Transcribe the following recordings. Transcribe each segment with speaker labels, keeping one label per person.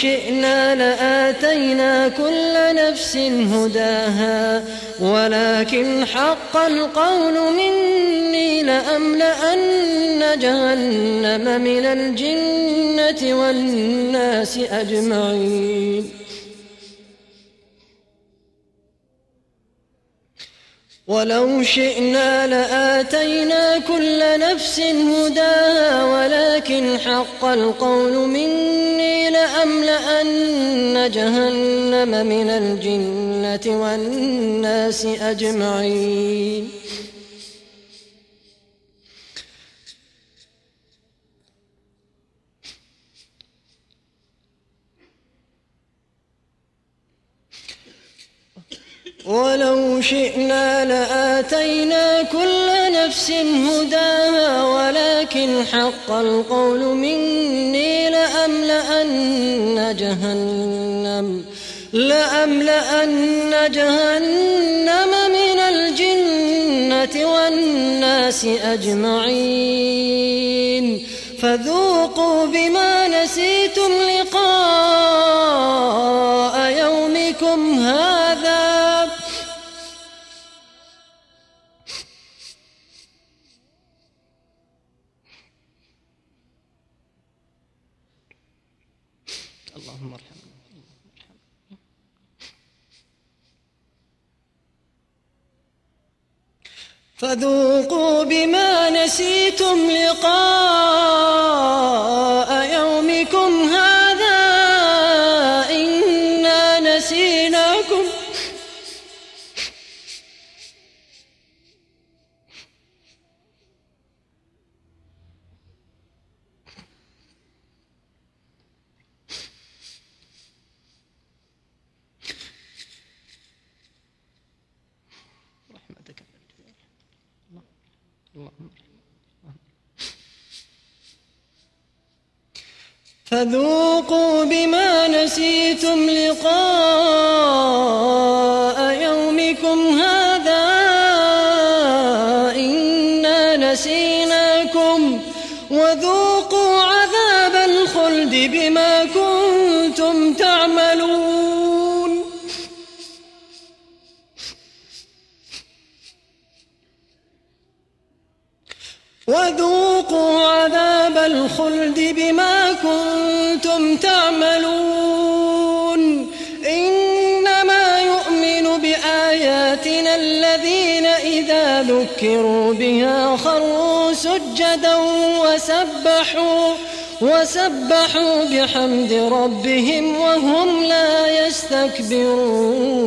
Speaker 1: شئنا لآتينا كل نفس هداها ولكن حق القول مني لأملأن جهنم من الجنة والناس أجمعين. ولو شئنا لآتينا كل نفس هداها ولكن حق القول مني لأملأن جهنم من الجنة والناس أجمعين. ولو شئنا لآتينا كل نفس هداها ولكن حق القول مني لأملأن جهنم لأملأن جهنم من الجنة والناس أجمعين. فذوقوا بما نسيتم لقاء يومكم هذا فذوقوا بما نسيتم لقاء فذوقوا بما نسيتم لقاء يومكم هذا إنا نسيناكم وذوقوا عذاب الخلد بما كنتم تعملون. وذوقوا الخلد بما كنتم تعملون. إنما يؤمن بآياتنا الذين إذا ذكروا بها خروا سجدا وسبحوا وسبحوا بحمد ربهم وهم لا يستكبرون.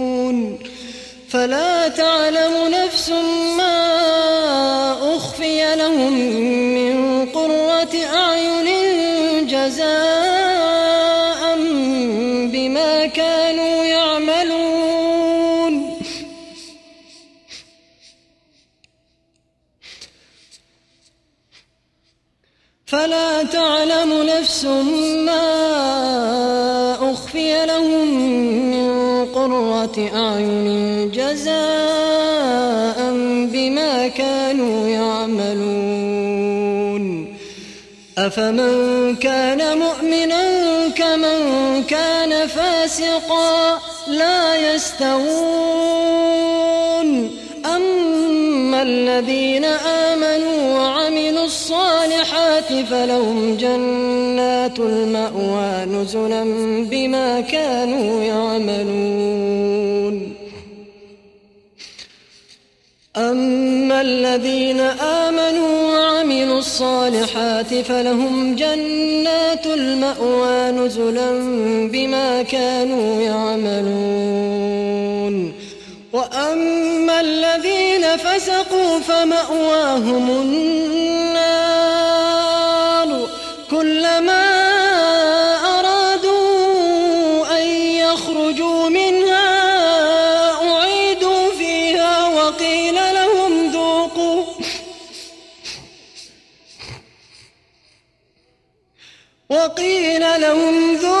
Speaker 1: فلا تعلم نفس ما أخفي لهم من قرة أعين جزاء بما كانوا يعملون. فلا تعلم نفس ما قرة أعين جزاء بما كانوا يعملون. أفمن كان مؤمنا كمن كان فاسقا لا يستوون. أما الذين آمنوا وعملوا الصالحات فلهم جنات المأوى نزلا بما كانوا يعملون. أما الذين آمنوا وعملوا الصالحات فلهم جنات المأوى نزلا بما كانوا يعملون. وأما الذين فسقوا فمأواهم النار كلما أرادوا أن يخرجوا منها أعيدوا فيها وقيل لهم ذوقوا وقيل لهم ذوقوا